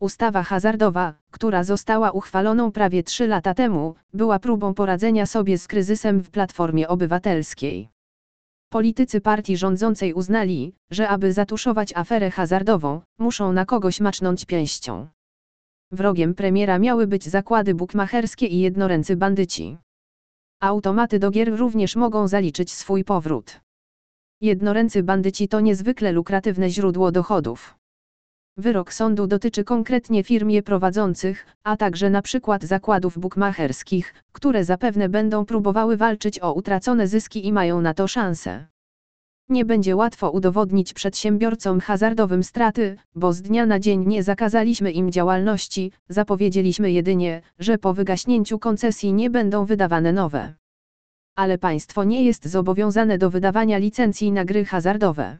Ustawa hazardowa, która została uchwaloną prawie trzy lata temu, była próbą poradzenia sobie z kryzysem w Platformie Obywatelskiej. Politycy partii rządzącej uznali, że aby zatuszować aferę hazardową, muszą na kogoś macznąć pięścią. Wrogiem premiera miały być zakłady bukmacherskie i jednoręcy bandyci. Automaty do gier również mogą zaliczyć swój powrót. Jednoręcy bandyci to niezwykle lukratywne źródło dochodów. Wyrok sądu dotyczy konkretnie firm je prowadzących, a także na przykład zakładów bukmacherskich, które zapewne będą próbowały walczyć o utracone zyski i mają na to szansę. Nie będzie łatwo udowodnić przedsiębiorcom hazardowym straty, bo z dnia na dzień nie zakazaliśmy im działalności, zapowiedzieliśmy jedynie, że po wygaśnięciu koncesji nie będą wydawane nowe. Ale państwo nie jest zobowiązane do wydawania licencji na gry hazardowe.